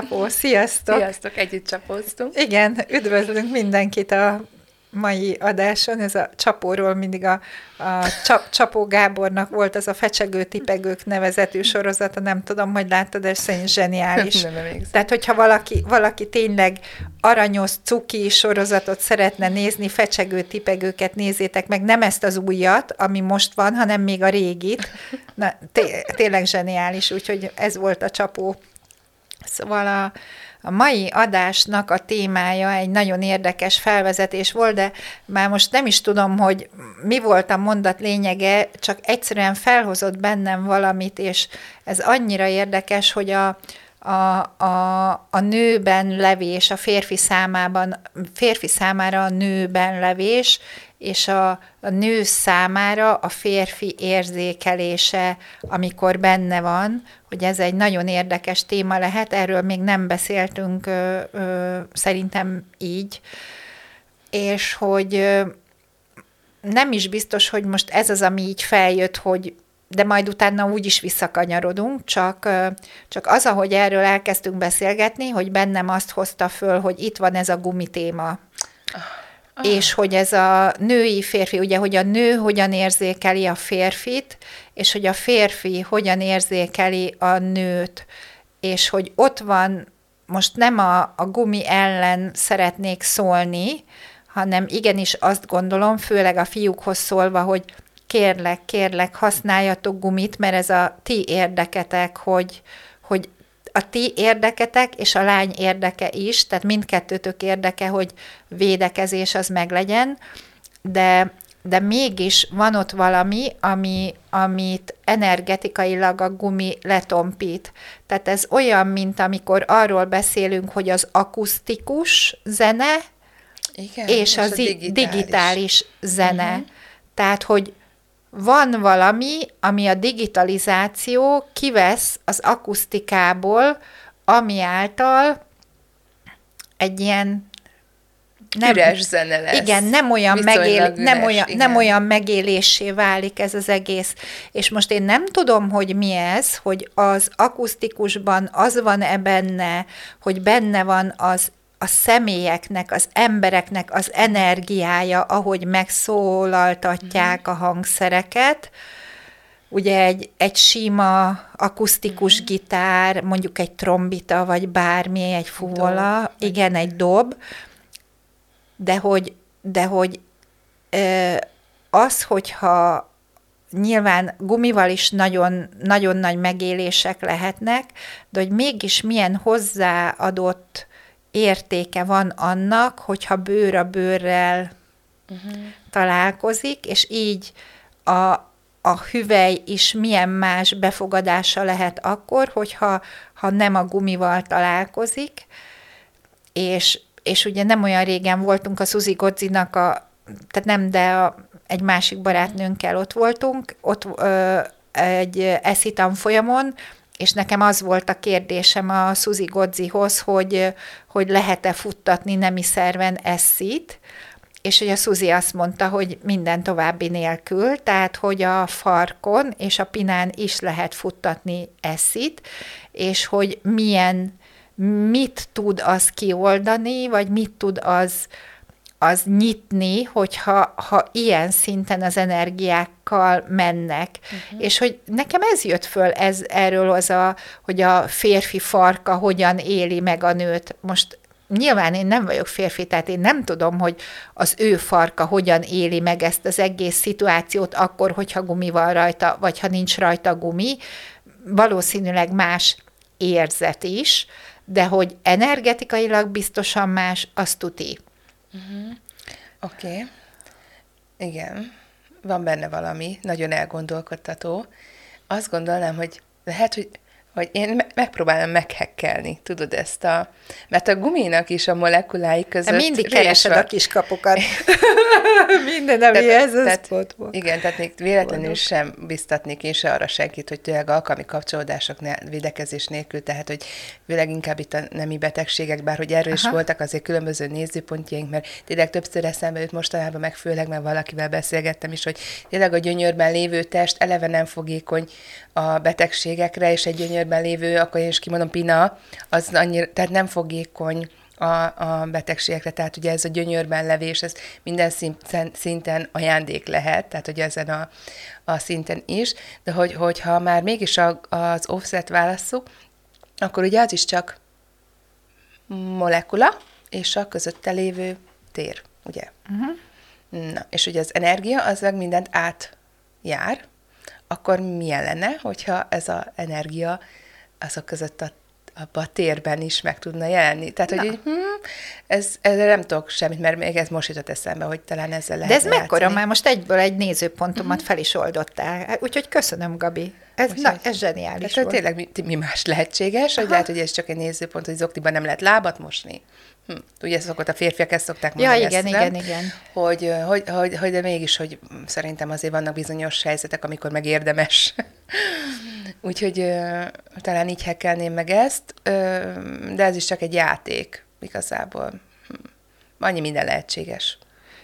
Csapó, sziasztok! Sziasztok, együtt csapóztunk. Igen, üdvözlünk mindenkit a mai adáson. Ez a Csapóról mindig a, a Csap, Csapó Gábornak volt az a Fecsegő Tipegők nevezetű sorozata, nem tudom, hogy láttad, ez szerint zseniális. Nem emlékszem. Tehát, hogyha valaki, valaki tényleg aranyos, cuki sorozatot szeretne nézni, Fecsegő Tipegőket nézzétek meg, nem ezt az újat, ami most van, hanem még a régit. Na, té- tényleg zseniális, úgyhogy ez volt a Csapó. Szóval a, a mai adásnak a témája egy nagyon érdekes felvezetés volt, de már most nem is tudom, hogy mi volt a mondat lényege, csak egyszerűen felhozott bennem valamit, és ez annyira érdekes, hogy a, a, a, a nőben levés, a férfi számában, férfi számára a nőben levés, és a, a nő számára a férfi érzékelése, amikor benne van, hogy ez egy nagyon érdekes téma lehet, erről még nem beszéltünk ö, ö, szerintem így, és hogy ö, nem is biztos, hogy most ez az, ami így feljött, hogy de majd utána úgy is visszakanyarodunk, csak, csak az, ahogy erről elkezdtünk beszélgetni, hogy bennem azt hozta föl, hogy itt van ez a gumitéma. Ah. És hogy ez a női férfi, ugye, hogy a nő hogyan érzékeli a férfit, és hogy a férfi hogyan érzékeli a nőt, és hogy ott van, most nem a, a gumi ellen szeretnék szólni, hanem igenis azt gondolom, főleg a fiúkhoz szólva, hogy kérlek, kérlek, használjatok gumit, mert ez a ti érdeketek, hogy, hogy a ti érdeketek és a lány érdeke is, tehát mindkettőtök érdeke, hogy védekezés az meglegyen, de, de mégis van ott valami, ami, amit energetikailag a gumi letompít. Tehát ez olyan, mint amikor arról beszélünk, hogy az akusztikus zene, Igen, és, az a digitális, digitális zene. Uh-huh. Tehát, hogy van valami, ami a digitalizáció kivesz az akusztikából, ami által egy ilyen nem, üres zene lesz. Igen, nem olyan, megél, üres, nem, olyan, igen. nem olyan megélésé válik ez az egész. És most én nem tudom, hogy mi ez, hogy az akusztikusban az van-e benne, hogy benne van az a személyeknek, az embereknek az energiája, ahogy megszólaltatják a hangszereket. Ugye egy, egy sima akusztikus gitár, mondjuk egy trombita, vagy bármi, egy fuvola, dob. igen, egy dob, de hogy, de hogy az, hogyha nyilván gumival is nagyon, nagyon nagy megélések lehetnek, de hogy mégis milyen hozzáadott értéke van annak, hogyha bőr a bőrrel uh-huh. találkozik, és így a, a hüvely is milyen más befogadása lehet akkor, hogyha ha nem a gumival találkozik, és, és ugye nem olyan régen voltunk a Suzy Godzinak a, tehát nem, de a, egy másik barátnőnkkel ott voltunk, ott ö, egy eszitam folyamon, és nekem az volt a kérdésem a Suzy Godzihoz, hogy, hogy lehet-e futtatni nemi szerven eszit, és hogy a Suzy azt mondta, hogy minden további nélkül, tehát hogy a farkon és a pinán is lehet futtatni eszit, és hogy milyen, mit tud az kioldani, vagy mit tud az, az nyitni, hogyha ha ilyen szinten az energiákkal mennek. Uh-huh. És hogy nekem ez jött föl ez, erről az a, hogy a férfi farka hogyan éli meg a nőt. Most nyilván én nem vagyok férfi, tehát én nem tudom, hogy az ő farka hogyan éli meg ezt az egész szituációt akkor, hogyha gumi van rajta, vagy ha nincs rajta gumi. Valószínűleg más érzet is, de hogy energetikailag biztosan más, azt tuti. Uh-huh. Oké. Okay. Igen. Van benne valami, nagyon elgondolkodtató. Azt gondolnám, hogy lehet, hogy hogy én megpróbálom meghekkelni, tudod ezt a... Mert a guminak is a molekulái között... De mindig keresed van. a kis kapukat. Minden, ami ez, tehát, volt. Igen, tehát még véletlenül Boldog. sem biztatnék én se arra senkit, hogy tényleg alkalmi kapcsolódások ne, védekezés nélkül, tehát hogy főleg inkább itt a nemi betegségek, bár hogy erről Aha. is voltak azért különböző nézőpontjaink, mert tényleg többször eszembe jut mostanában, meg főleg, mert valakivel beszélgettem is, hogy tényleg a gyönyörben lévő test eleve nem fogékony a betegségekre, és egy gyönyörben lévő, akkor én is kimondom, pina, az annyira, tehát nem fogékony a, a betegségekre, tehát ugye ez a gyönyörben levés, ez minden szinten, szinten ajándék lehet, tehát hogy ezen a, a szinten is, de hogy, hogyha már mégis a, az offset válasszuk, akkor ugye az is csak molekula és a közötte lévő tér, ugye? Uh-huh. Na, és ugye az energia az meg mindent átjár, akkor milyen lenne, hogyha ez az energia azok között a abba a térben is meg tudna jelenni. Tehát, Na. hogy így, hm, ez, ez nem tudok semmit, mert még ez most jutott eszembe, hogy talán ezzel lehet De ez mekkora, játszani. már most egyből egy nézőpontomat uh-huh. fel is oldottál. Úgyhogy köszönöm, Gabi. Ez, na, ez zseniális Hm. Ugye szokott a férfiak ezt szokták mondani. Ja, igen, ezt, igen, nem? igen. Hogy, hogy, hogy, hogy, de mégis, hogy szerintem azért vannak bizonyos helyzetek, amikor meg érdemes. Úgyhogy ö, talán így hekkelném meg ezt, ö, de ez is csak egy játék igazából. Hm. Annyi minden lehetséges.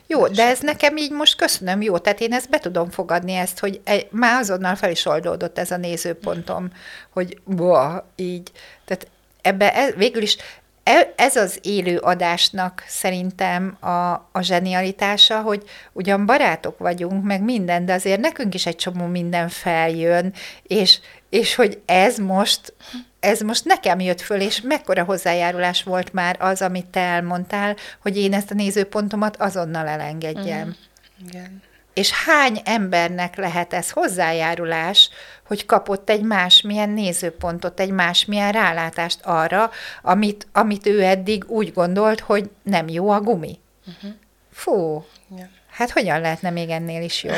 Jó, de ez nekem így most köszönöm, jó, tehát én ezt be tudom fogadni ezt, hogy egy, már azonnal fel is oldódott ez a nézőpontom, hogy boa, így, tehát ebbe ez, végül is ez az élő adásnak szerintem a, a zsenialitása, hogy ugyan barátok vagyunk, meg minden, de azért nekünk is egy csomó minden feljön, és, és hogy ez most, ez most nekem jött föl, és mekkora hozzájárulás volt már az, amit te elmondtál, hogy én ezt a nézőpontomat azonnal elengedjem. Mm. Igen. És hány embernek lehet ez hozzájárulás, hogy kapott egy másmilyen nézőpontot, egy másmilyen rálátást arra, amit, amit ő eddig úgy gondolt, hogy nem jó a gumi. Uh-huh. Fú, ja. hát hogyan lehetne még ennél is jobb?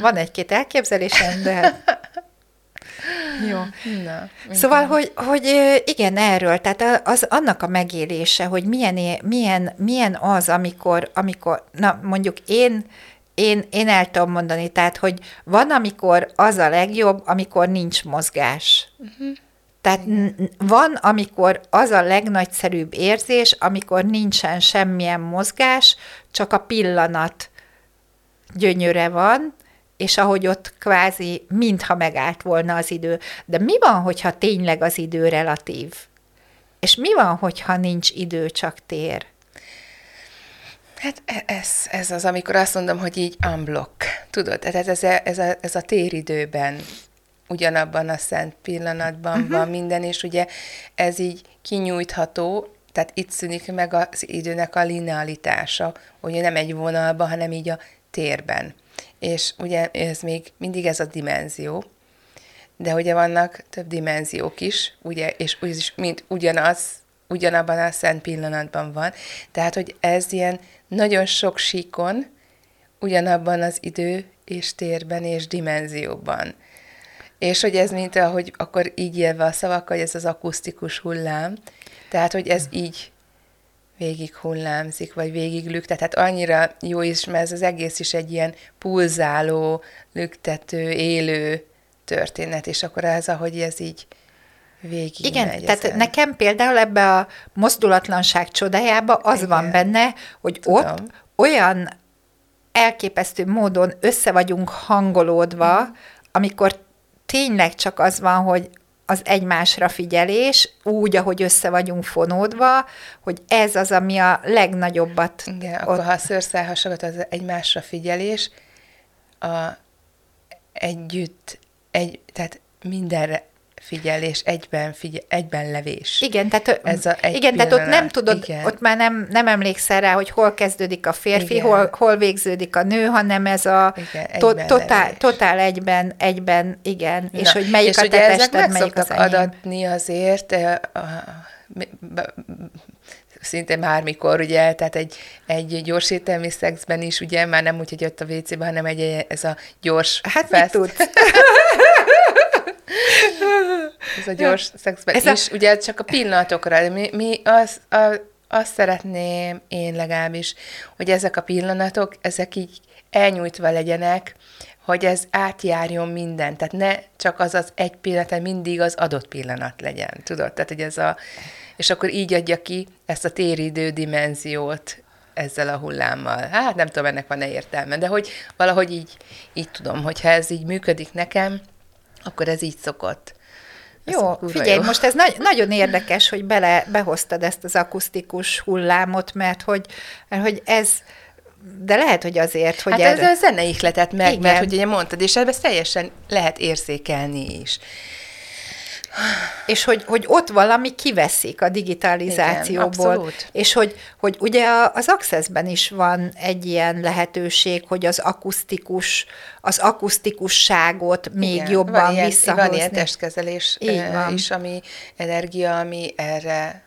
Van egy-két elképzelésem, de jó. Na, szóval, hogy, hogy igen, erről, tehát az annak a megélése, hogy milyen, milyen, milyen az, amikor, amikor, na mondjuk én, én, én el tudom mondani, tehát, hogy van, amikor az a legjobb, amikor nincs mozgás. Uh-huh. Tehát van, amikor az a legnagyszerűbb érzés, amikor nincsen semmilyen mozgás, csak a pillanat gyönyöre van, és ahogy ott kvázi mintha megállt volna az idő. De mi van, hogyha tényleg az idő relatív? És mi van, hogyha nincs idő, csak tér? Hát e, ez, ez az, amikor azt mondom, hogy így unblock. Tudod, tehát ez a, ez a, ez a téridőben, ugyanabban a szent pillanatban uh-huh. van minden, és ugye ez így kinyújtható, tehát itt szűnik meg az időnek a linealitása, hogy nem egy vonalban, hanem így a térben és ugye ez még mindig ez a dimenzió, de ugye vannak több dimenziók is, ugye, és úgy is, mint ugyanaz, ugyanabban a szent pillanatban van. Tehát, hogy ez ilyen nagyon sok síkon, ugyanabban az idő és térben és dimenzióban. És hogy ez mint ahogy akkor így élve a szavakkal, hogy ez az akusztikus hullám, tehát, hogy ez így végig hullámzik, vagy végig lüktet. Tehát annyira jó is, mert ez az egész is egy ilyen pulzáló, lüktető, élő történet, és akkor ez, ahogy ez így végig Igen, megy tehát ezen. nekem például ebbe a mozdulatlanság csodájába az Igen. van benne, hogy Tudom. ott olyan elképesztő módon össze vagyunk hangolódva, amikor tényleg csak az van, hogy az egymásra figyelés, úgy, ahogy össze vagyunk fonódva, hogy ez az, ami a legnagyobbat... Igen, ott... akkor ha a szőrszálhasagat az egymásra figyelés, a együtt, egy, tehát mindenre figyelés, egyben, figyel, egyben levés. Igen, tehát, Ez a egy igen, tehát ott nem tudod, igen. ott már nem, nem emlékszel rá, hogy hol kezdődik a férfi, hol, hol végződik a nő, hanem ez a igen, to, totál, totál egyben, egyben, igen, Na, és hogy melyik és a te tested, melyik az adatni azért, szinte bármikor, ugye, tehát egy, egy gyors ételmi szexben is, ugye, már nem úgy, hogy jött a WC-be, hanem egy, ez a gyors Hát fest. mit tudsz? Ez a gyors szexben Ez is, a... ugye csak a pillanatokra, mi, mi az, a, azt szeretném én legalábbis, hogy ezek a pillanatok, ezek így elnyújtva legyenek, hogy ez átjárjon minden, tehát ne csak az az egy pillanat, mindig az adott pillanat legyen, tudod? Tehát, hogy ez a, és akkor így adja ki ezt a téridő dimenziót ezzel a hullámmal. Hát nem tudom, ennek van-e értelme, de hogy valahogy így, így tudom, hogyha ez így működik nekem, akkor ez így szokott. Jó, figyelj, jó. most ez na- nagyon érdekes, hogy bele, behoztad ezt az akusztikus hullámot, mert hogy, mert hogy ez, de lehet, hogy azért, hogy... Hát erre... ez a zene ihletett meg, Igen. mert hogy ugye mondtad, és ebben teljesen lehet érzékelni is. És hogy, hogy ott valami kiveszik a digitalizációból. Igen, és hogy, hogy ugye az Accessben is van egy ilyen lehetőség, hogy az akusztikus, az akusztikusságot még Igen, jobban van ilyen, visszahozni. Van ilyen testkezelés van. is, ami energia, ami erre,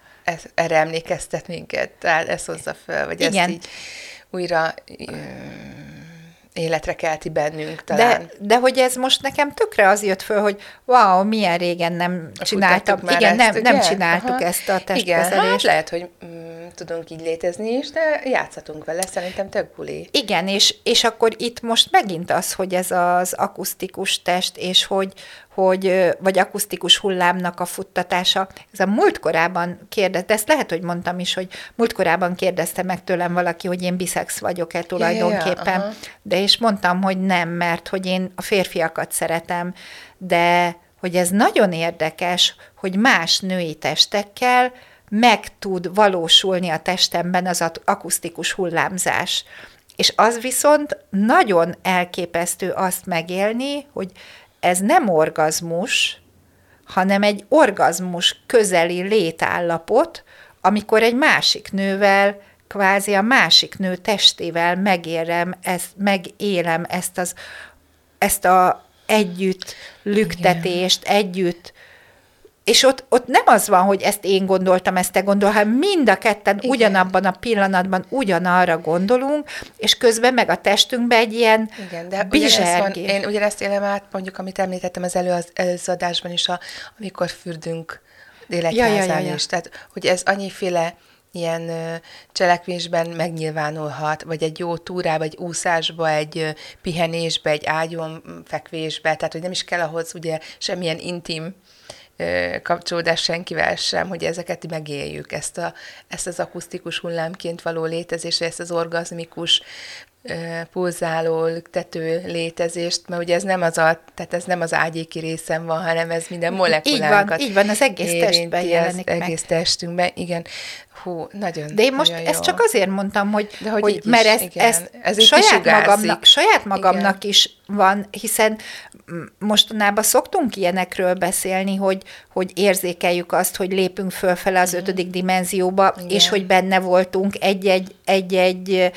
erre emlékeztet minket, tehát ez hozza fel, vagy Igen. ezt így újra életre kelti bennünk talán. De, de hogy ez most nekem tökre az jött föl, hogy wow, milyen régen nem csináltam. Igen, ezt, nem, nem csináltuk Aha. ezt a testkezelést. Igen, hát lehet, hogy mm, tudunk így létezni is, de játszhatunk vele, szerintem tök buli. Igen, és, és akkor itt most megint az, hogy ez az akusztikus test, és hogy, hogy, vagy akusztikus hullámnak a futtatása. Ez a múltkorában kérdezte, ezt lehet, hogy mondtam is, hogy múltkorában kérdezte meg tőlem valaki, hogy én biszex vagyok-e tulajdonképpen, ja, ja, de és mondtam, hogy nem, mert hogy én a férfiakat szeretem, de hogy ez nagyon érdekes, hogy más női testekkel meg tud valósulni a testemben az akusztikus hullámzás. És az viszont nagyon elképesztő azt megélni, hogy ez nem orgazmus, hanem egy orgazmus közeli létállapot, amikor egy másik nővel, kvázi a másik nő testével megérem, ezt, megélem ezt, az, ezt a együtt lüktetést, együtt és ott, ott nem az van, hogy ezt én gondoltam, ezt te gondol, hanem mind a ketten Igen. ugyanabban a pillanatban ugyanarra gondolunk, és közben meg a testünkben egy ilyen Igen, de ugyanezt van, én ugyanezt élem át, mondjuk, amit említettem az elő, előző adásban is, a, amikor fürdünk lélekházán ja, ja, ja, ja. is. Tehát, hogy ez annyiféle ilyen cselekvésben megnyilvánulhat, vagy egy jó túrába, egy úszásba, egy pihenésbe, egy ágyon fekvésbe, tehát hogy nem is kell ahhoz ugye semmilyen intim kapcsolódás senkivel sem, hogy ezeket megéljük, ezt, a, ezt az akusztikus hullámként való létezést, ezt az orgazmikus pulzáló, tető létezést, mert ugye ez nem az a, tehát ez nem az ágyéki részem van, hanem ez minden molekulánkat Így van, így van, az egész testben jelenik az meg. egész testünkben, igen. Hú, nagyon, De én most nagyon ezt jó. csak azért mondtam, hogy, de hogy, hogy mert ez, igen, ez, ez saját, magamnak, saját magamnak igen. is van, hiszen mostanában szoktunk ilyenekről beszélni, hogy, hogy érzékeljük azt, hogy lépünk fölfele az mhm. ötödik dimenzióba, Igen. és hogy benne voltunk egy-egy, egy-egy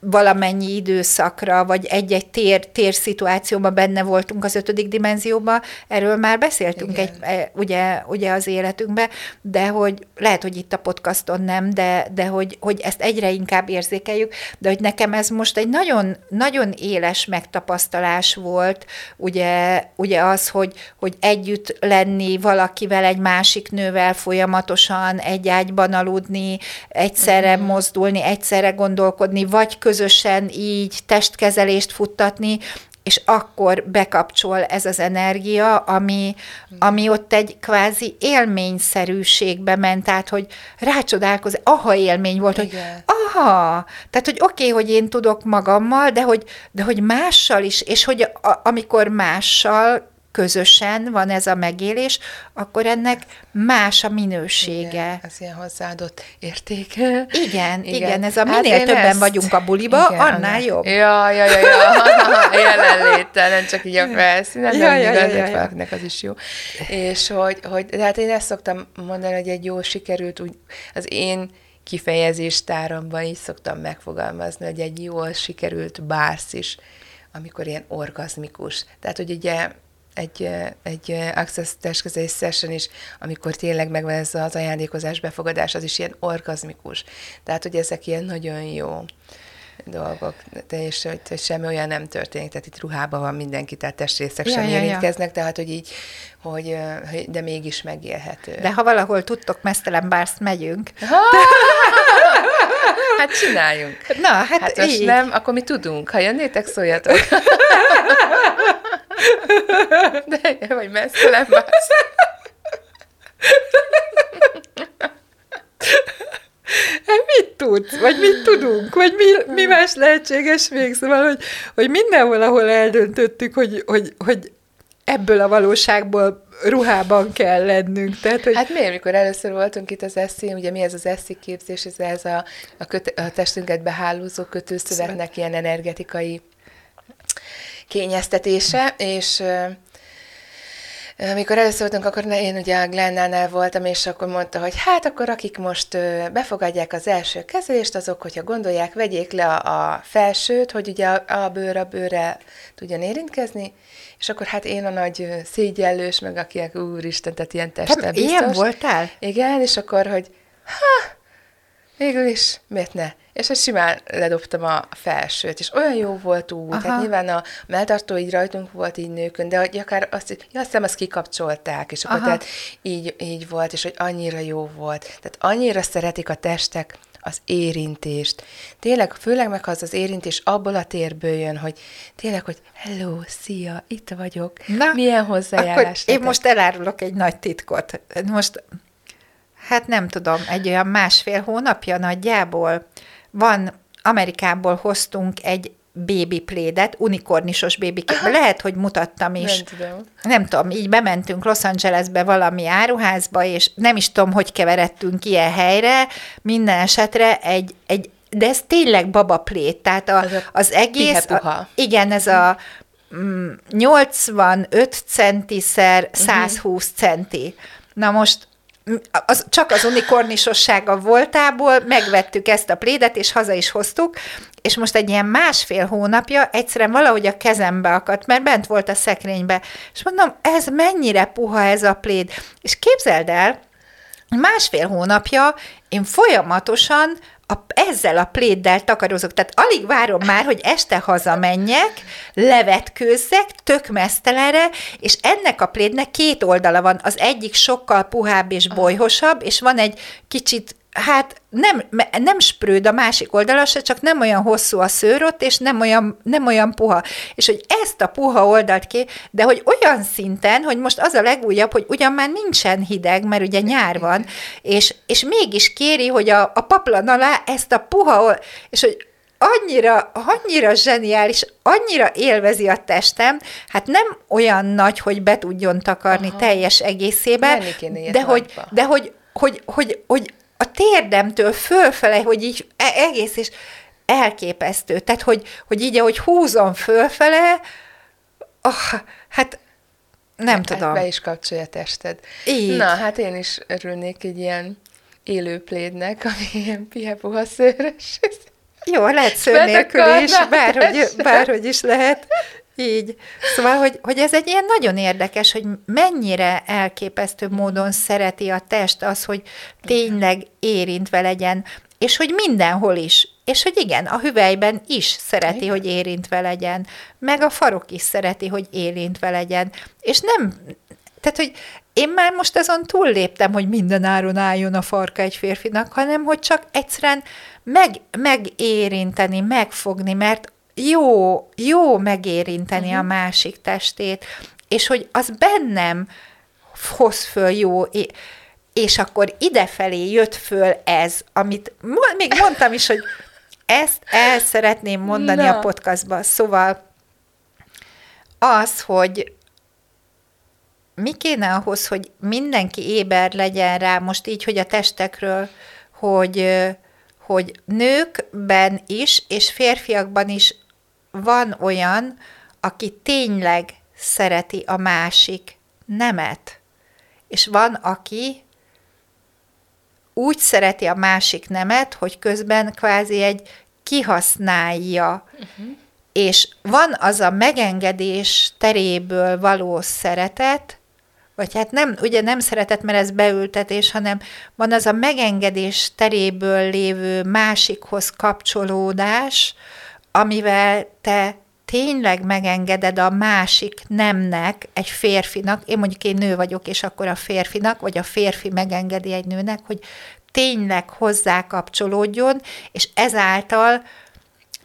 valamennyi időszakra, vagy egy-egy tér, tér szituációban benne voltunk az ötödik dimenzióban, erről már beszéltünk egy, e, ugye, ugye az életünkben, de hogy lehet, hogy itt a podcaston nem, de, de hogy, hogy ezt egyre inkább érzékeljük, de hogy nekem ez most egy nagyon, nagyon éles megtapasztalás volt, ugye, ugye az, hogy, hogy együtt lenni valakivel, egy másik nővel folyamatosan egy ágyban aludni, egyszerre mm. mozdulni, egyszerre gondolkodni, vagy közösen így testkezelést futtatni, és akkor bekapcsol ez az energia, ami, ami ott egy kvázi élményszerűségbe ment, tehát, hogy rácsodálkoz, aha élmény volt, Igen. hogy aha, tehát, hogy oké, okay, hogy én tudok magammal, de hogy, de hogy mással is, és hogy a, amikor mással közösen van ez a megélés, akkor ennek más a minősége. Igen, ez ilyen hozzáadott érték. Igen, igen, igen ez a hát minél hát többen ezt... vagyunk a buliba, igen, annál jobb. Ja, ja, ja, ja. jelenléttel, nem csak így a felszínen, ja, ja, ja, ja, ja. az is jó. És hogy, hogy, de hát én ezt szoktam mondani, hogy egy jó sikerült, úgy, az én kifejezéstáramban így szoktam megfogalmazni, hogy egy jól sikerült bársz is, amikor ilyen orgazmikus. Tehát, hogy ugye egy, egy access testkezelés session is, amikor tényleg megvan ez az ajándékozás, befogadás, az is ilyen orgazmikus. Tehát, hogy ezek ilyen nagyon jó dolgok, de és hogy, hogy semmi olyan nem történik, tehát itt ruhában van mindenki, tehát testrészek Ja, sem ja, ja. érintkeznek, tehát hogy így, hogy, hogy, de mégis megélhető. De ha valahol tudtok, mesztelen bárszt megyünk. Hát csináljunk. Na, hát, Hát így. nem, akkor mi tudunk. Ha jönnétek, szóljatok. De, vagy messzelen más. Hát mit tudsz? Vagy mit tudunk? Vagy mi, mi más lehetséges még? Szóval, hogy, hogy mindenhol, ahol eldöntöttük, hogy, hogy, hogy ebből a valóságból ruhában kell lennünk. Tehát, hogy Hát miért, mikor először voltunk itt az eszi, ugye mi ez az eszi képzés, ez, ez a, a, köte, a testünket behálózó kötőszövetnek ilyen energetikai kényeztetése, és amikor először voltunk, akkor én ugye a Glennánál voltam, és akkor mondta, hogy hát akkor akik most befogadják az első kezelést, azok, hogyha gondolják, vegyék le a, felsőt, hogy ugye a, bőr a bőrre tudjon érintkezni, és akkor hát én a nagy szégyellős, meg akinek úristen, tehát ilyen Te testem ilyen voltál? Igen, és akkor, hogy ha, végül is, miért ne? És hát simán ledobtam a felsőt, és olyan jó volt úgy, Aha. hát nyilván a melltartó így rajtunk volt így nőkön, de hogy akár azt, ja, azt hiszem, azt kikapcsolták, és akkor Aha. tehát így, így volt, és hogy annyira jó volt. Tehát annyira szeretik a testek az érintést. Tényleg, főleg meg az az érintés abból a térből jön, hogy tényleg, hogy hello, szia, itt vagyok, Na, milyen hozzájárás. Akkor én most elárulok egy nagy titkot. Most, hát nem tudom, egy olyan másfél hónapja nagyjából van, Amerikából hoztunk egy baby plédet, unikornisos baby Lehet, hogy mutattam is. Nem tudom. nem tudom, így bementünk Los Angelesbe valami áruházba, és nem is tudom, hogy keveredtünk ilyen helyre, minden esetre egy, egy de ez tényleg babaplét, tehát a, Az az egész, a, igen, ez a mm, 85 centiszer 120 centi. Na most mm, az, csak az unikornisossága voltából megvettük ezt a plédet, és haza is hoztuk, és most egy ilyen másfél hónapja egyszerűen valahogy a kezembe akadt, mert bent volt a szekrénybe, és mondom, ez mennyire puha ez a pléd. És képzeld el, másfél hónapja én folyamatosan a, ezzel a pléddel takarozok, tehát alig várom már, hogy este hazamenjek, levetkőzzek, tök mesztelenre, és ennek a plédnek két oldala van, az egyik sokkal puhább és bolyhosabb, és van egy kicsit Hát nem, nem sprőd a másik oldala se, csak nem olyan hosszú a szőr ott, és nem olyan, nem olyan puha. És hogy ezt a puha oldalt ki, de hogy olyan szinten, hogy most az a legújabb, hogy ugyan már nincsen hideg, mert ugye nyár van, és, és mégis kéri, hogy a, a paplan alá ezt a puha, és hogy annyira, annyira zseniális, annyira élvezi a testem, hát nem olyan nagy, hogy be tudjon takarni Aha. teljes egészében, de hogy, de hogy, hogy, hogy, hogy a térdemtől fölfele, hogy így e- egész, és elképesztő. Tehát, hogy, hogy így, ahogy húzom fölfele, oh, hát nem Hát tudom. Be is kapcsolja a tested. Így. Na, hát én is örülnék egy ilyen élő plédnek, ami ilyen pihepuha szőrös. Jó, lehet szőr nélkül is, bárhogy, bárhogy is lehet. Így. Szóval, hogy, hogy ez egy ilyen nagyon érdekes, hogy mennyire elképesztő módon szereti a test az, hogy tényleg érintve legyen, és hogy mindenhol is. És hogy igen, a hüvelyben is szereti, igen. hogy érintve legyen, meg a farok is szereti, hogy érintve legyen. És nem, tehát, hogy én már most azon túlléptem, hogy minden áron álljon a farka egy férfinak, hanem hogy csak egyszerűen meg, megérinteni, megfogni, mert jó, jó megérinteni uh-huh. a másik testét, és hogy az bennem hoz föl jó, és akkor idefelé jött föl ez, amit még mondtam is, hogy ezt el szeretném mondani Na. a podcastban. Szóval az, hogy mi kéne ahhoz, hogy mindenki éber legyen rá, most így, hogy a testekről, hogy, hogy nőkben is, és férfiakban is van olyan, aki tényleg szereti a másik nemet. És van, aki úgy szereti a másik nemet, hogy közben kvázi egy kihasználja. Uh-huh. És van az a megengedés teréből való szeretet, vagy hát nem, ugye nem szeretet, mert ez beültetés, hanem van az a megengedés teréből lévő másikhoz kapcsolódás, amivel te tényleg megengeded a másik nemnek, egy férfinak, én mondjuk én nő vagyok, és akkor a férfinak, vagy a férfi megengedi egy nőnek, hogy tényleg hozzá kapcsolódjon, és ezáltal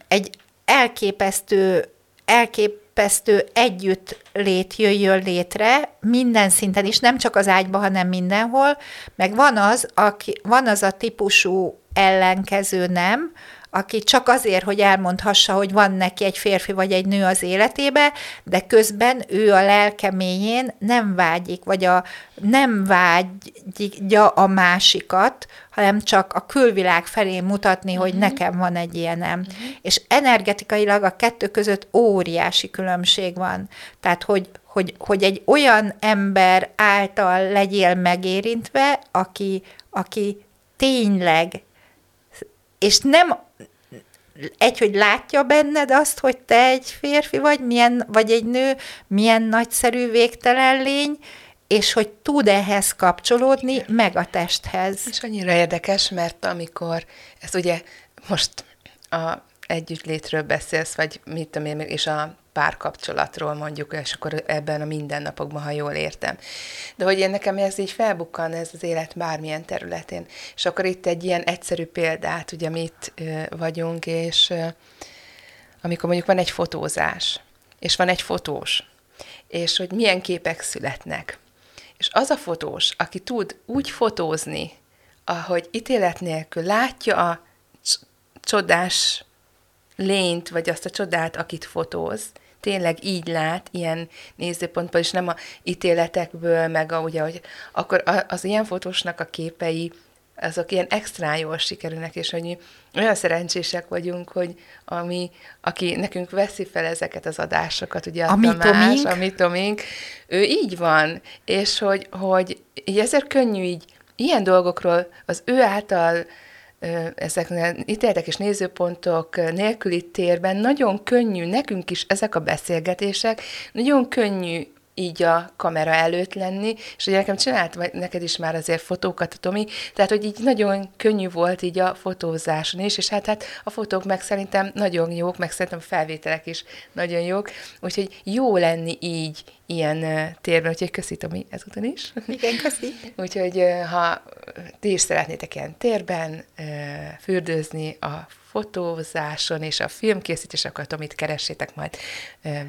egy elképesztő, elképesztő együtt lét jöjjön létre, minden szinten is, nem csak az ágyban, hanem mindenhol, meg van az, aki, van az a típusú ellenkező nem, aki csak azért, hogy elmondhassa, hogy van neki egy férfi vagy egy nő az életébe, de közben ő a lelke mélyén nem vágyik, vagy a, nem vágyja a másikat, hanem csak a külvilág felé mutatni, uh-huh. hogy mhm. nekem van egy ilyenem. Uh-huh. És energetikailag a kettő között óriási különbség van. Tehát, hogy, hogy, hogy egy olyan ember által legyél megérintve, aki, aki tényleg és nem egy, hogy látja benned azt, hogy te egy férfi vagy, milyen, vagy egy nő, milyen nagyszerű végtelen lény, és hogy tud ehhez kapcsolódni, meg a testhez. És annyira érdekes, mert amikor, ez ugye most a együttlétről beszélsz, vagy mit tudom én, és a párkapcsolatról mondjuk, és akkor ebben a mindennapokban, ha jól értem. De hogy én nekem ez így felbukkan, ez az élet bármilyen területén. És akkor itt egy ilyen egyszerű példát, ugye mit vagyunk, és amikor mondjuk van egy fotózás, és van egy fotós, és hogy milyen képek születnek. És az a fotós, aki tud úgy fotózni, ahogy ítélet nélkül látja a csodás lényt, vagy azt a csodát, akit fotóz, tényleg így lát, ilyen nézőpontból, és nem a ítéletekből, meg a, ugye, hogy akkor az ilyen fotósnak a képei, azok ilyen extra jól sikerülnek, és hogy mi olyan szerencsések vagyunk, hogy ami, aki nekünk veszi fel ezeket az adásokat, ugye a, a Tamás, a mitomink, ő így van, és hogy, hogy így ezért könnyű így ilyen dolgokról az ő által ezeknél ítéltek és nézőpontok nélküli térben. Nagyon könnyű, nekünk is ezek a beszélgetések, nagyon könnyű így a kamera előtt lenni, és ugye nekem csinált vagy neked is már azért fotókat, Tomi, tehát hogy így nagyon könnyű volt így a fotózáson is, és hát, hát a fotók meg szerintem nagyon jók, meg szerintem a felvételek is nagyon jók, úgyhogy jó lenni így, ilyen uh, térben, úgyhogy köszi Tomi ezután is. Igen, köszi. úgyhogy uh, ha ti is szeretnétek ilyen térben uh, fürdőzni a fotózáson és a filmkészítés, akkor Tomit keressétek, majd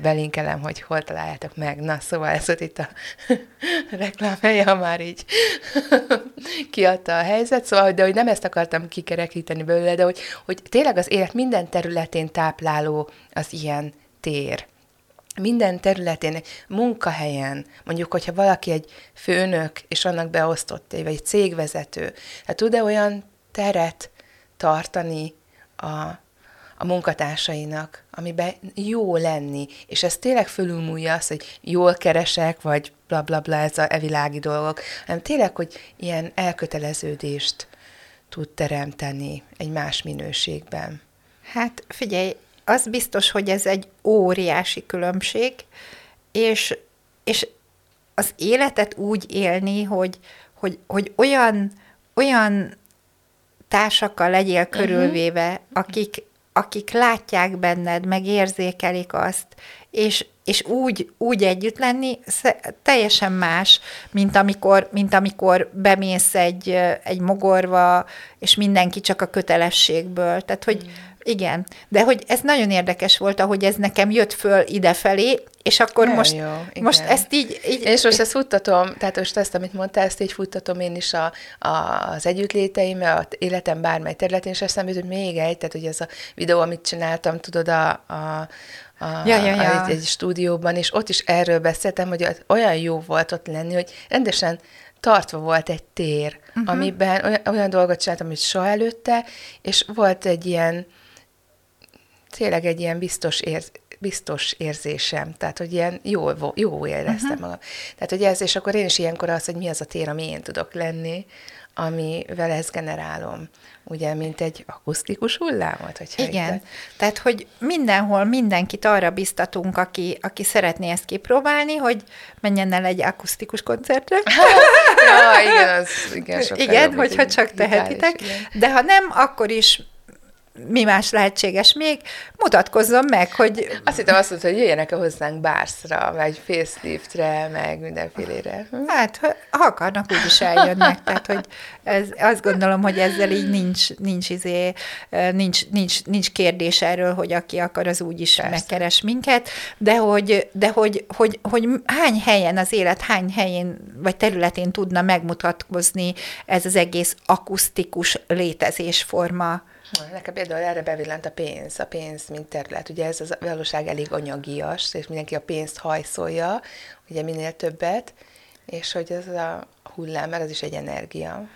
belinkelem, hogy hol találjátok meg. Na, szóval ez ott itt a reklámhelye, ha már így kiadta a helyzet, szóval, de hogy nem ezt akartam kikerekíteni belőle, de hogy, hogy tényleg az élet minden területén tápláló az ilyen tér minden területén, munkahelyen, mondjuk, hogyha valaki egy főnök, és annak beosztott, vagy egy cégvezető, hát tud-e olyan teret tartani a, a munkatársainak, amiben jó lenni, és ez tényleg fölülmúlja azt, hogy jól keresek, vagy bla bla bla, ez a evilági dolgok, hanem tényleg, hogy ilyen elköteleződést tud teremteni egy más minőségben. Hát figyelj, az biztos, hogy ez egy óriási különbség, és, és az életet úgy élni, hogy, hogy, hogy olyan, olyan társakkal legyél mhm. körülvéve, uh-huh. akik, akik látják benned, meg érzékelik azt, és, és úgy, úgy együtt lenni teljesen más, mint amikor, mint amikor bemész egy, egy mogorva, és mindenki csak a kötelességből. Tehát, hogy mm. Igen, de hogy ez nagyon érdekes volt, ahogy ez nekem jött föl idefelé, és akkor most, jó, most ezt így, így... És most ezt futtatom, tehát most ezt, amit mondtál, ezt így futtatom én is a, a, az együttléteim, a életem bármely területén, és eszembe hogy még egy, tehát hogy ez a videó, amit csináltam, tudod, a, a, a, ja, ja, ja. Egy, egy stúdióban, és ott is erről beszéltem, hogy olyan jó volt ott lenni, hogy rendesen tartva volt egy tér, uh-huh. amiben olyan, olyan dolgot csináltam, amit soha előtte, és volt egy ilyen, tényleg egy ilyen biztos ér, biztos érzésem, tehát, hogy ilyen jól, jó éreztem uh-huh. magam. Tehát, hogy ez, és akkor én is ilyenkor az, hogy mi az a tér, ami én tudok lenni, amivel ezt generálom. Ugye, mint egy akusztikus hullámot? Hogyha Igen. Itt... Tehát, hogy mindenhol mindenkit arra biztatunk, aki, aki szeretné ezt kipróbálni, hogy menjen el egy akusztikus koncertre. ja, igen, az igen, igen hogyha csak tehetitek. Igen. De ha nem, akkor is mi más lehetséges még, mutatkozzon meg, hogy... Azt hittem azt mondta, hogy jöjjenek -e hozzánk bárszra, vagy faceliftre, meg mindenfélére. Hm? Hát, ha akarnak, úgyis eljönnek. Tehát, hogy ez, azt gondolom, hogy ezzel így nincs, nincs, izé, nincs, nincs, nincs kérdés erről, hogy aki akar, az úgyis Persze. megkeres minket, de hogy, de hogy, hogy, hogy hány helyen az élet, hány helyén vagy területén tudna megmutatkozni ez az egész akusztikus létezésforma, Nekem például erre bevillant a pénz, a pénz, mint terület. Ugye ez az valóság elég anyagias, és mindenki a pénzt hajszolja, ugye minél többet, és hogy ez a hullám, mert az is egy energia.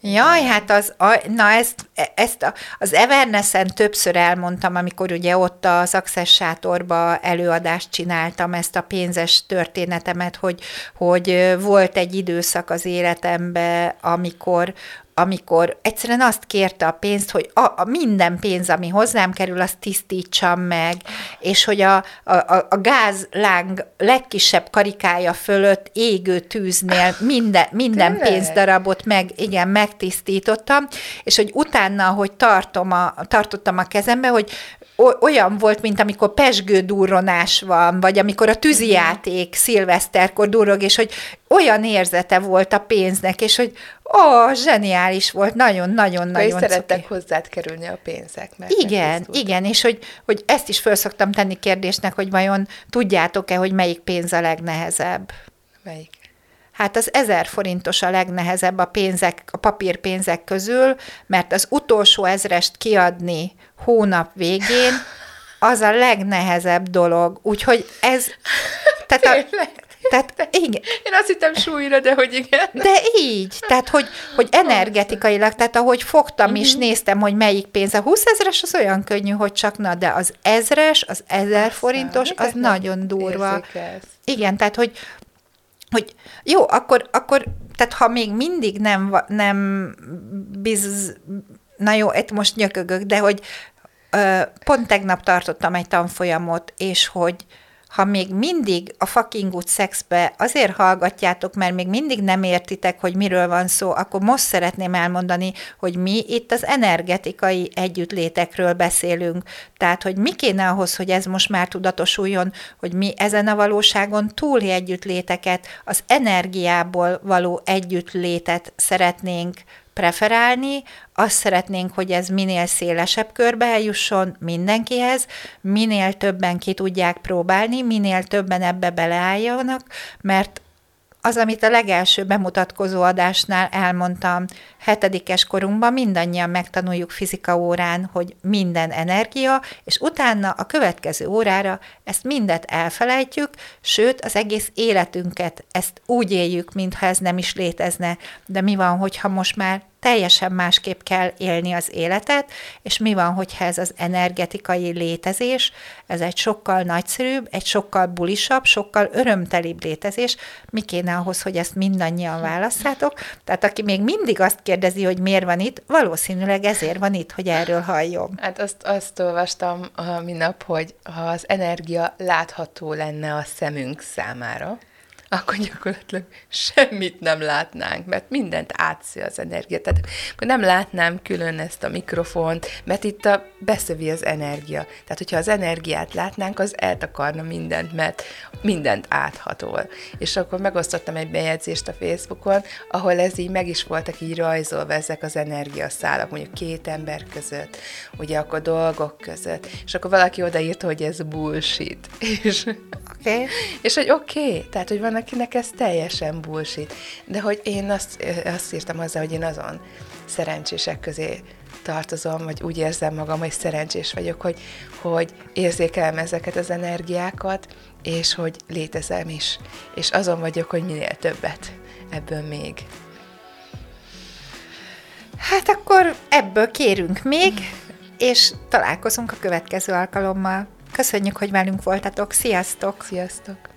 Jaj, hát az, a, na ezt, ezt a, az Everness-en többször elmondtam, amikor ugye ott a Access sátorba előadást csináltam, ezt a pénzes történetemet, hogy, hogy volt egy időszak az életemben, amikor amikor egyszerűen azt kérte a pénzt, hogy a, a minden pénz, ami hozzám kerül, azt tisztítsam meg, és hogy a, a, a gázláng legkisebb karikája fölött égő tűznél minden, minden pénzdarabot meg, igen, megtisztítottam, és hogy utána, hogy tartom a, tartottam a kezembe, hogy olyan volt, mint amikor pesgő durronás van, vagy amikor a tűzijáték szilveszterkor durrog, és hogy olyan érzete volt a pénznek, és hogy ó, zseniális volt, nagyon-nagyon-nagyon szerettek hozzád kerülni a pénzek. Mert igen, igen, és hogy, hogy ezt is föl szoktam tenni kérdésnek, hogy vajon tudjátok-e, hogy melyik pénz a legnehezebb? Melyik? Hát az ezer forintos a legnehezebb a pénzek, a papírpénzek közül, mert az utolsó ezrest kiadni hónap végén, az a legnehezebb dolog. Úgyhogy ez... Tehát a, tehát igen. Én azt hittem súlyra, de hogy igen. De így, tehát hogy, hogy energetikailag, tehát ahogy fogtam uh-huh. és néztem, hogy melyik pénz. A 20 ezres az olyan könnyű, hogy csak na, de az ezres, az ezer forintos, az nagyon durva. Igen, tehát hogy, hogy jó, akkor, akkor tehát ha még mindig nem, nem biz, na jó, itt most nyökögök, de hogy pont tegnap tartottam egy tanfolyamot, és hogy ha még mindig a fucking good szexbe azért hallgatjátok, mert még mindig nem értitek, hogy miről van szó, akkor most szeretném elmondani, hogy mi itt az energetikai együttlétekről beszélünk. Tehát, hogy mi kéne ahhoz, hogy ez most már tudatosuljon, hogy mi ezen a valóságon túli együttléteket, az energiából való együttlétet szeretnénk preferálni, azt szeretnénk, hogy ez minél szélesebb körbe eljusson mindenkihez, minél többen ki tudják próbálni, minél többen ebbe beleálljanak, mert az, amit a legelső bemutatkozó adásnál elmondtam, hetedikes korunkban mindannyian megtanuljuk fizika órán, hogy minden energia, és utána a következő órára ezt mindet elfelejtjük, sőt, az egész életünket ezt úgy éljük, mintha ez nem is létezne. De mi van, hogyha most már teljesen másképp kell élni az életet, és mi van, hogyha ez az energetikai létezés, ez egy sokkal nagyszerűbb, egy sokkal bulisabb, sokkal örömtelibb létezés, mi kéne ahhoz, hogy ezt mindannyian válasszátok. Tehát aki még mindig azt kérdezi, hogy miért van itt, valószínűleg ezért van itt, hogy erről halljon. Hát azt, azt olvastam a minap, hogy ha az energia látható lenne a szemünk számára, akkor gyakorlatilag semmit nem látnánk, mert mindent átszél az energia. Tehát akkor nem látnám külön ezt a mikrofont, mert itt a, beszövi az energia. Tehát, hogyha az energiát látnánk, az eltakarna mindent, mert mindent áthatol. És akkor megosztottam egy bejegyzést a Facebookon, ahol ez így meg is voltak így rajzolva ezek az energiaszálak, mondjuk két ember között, ugye akkor dolgok között, és akkor valaki odaírta, hogy ez bullshit. És, okay. és hogy oké, okay, tehát, hogy vannak akinek ez teljesen bullshit. De hogy én azt, azt írtam hozzá, hogy én azon szerencsések közé tartozom, vagy úgy érzem magam, hogy szerencsés vagyok, hogy, hogy érzékelem ezeket az energiákat, és hogy létezem is. És azon vagyok, hogy minél többet ebből még. Hát akkor ebből kérünk még, és találkozunk a következő alkalommal. Köszönjük, hogy velünk voltatok. Sziasztok! Sziasztok!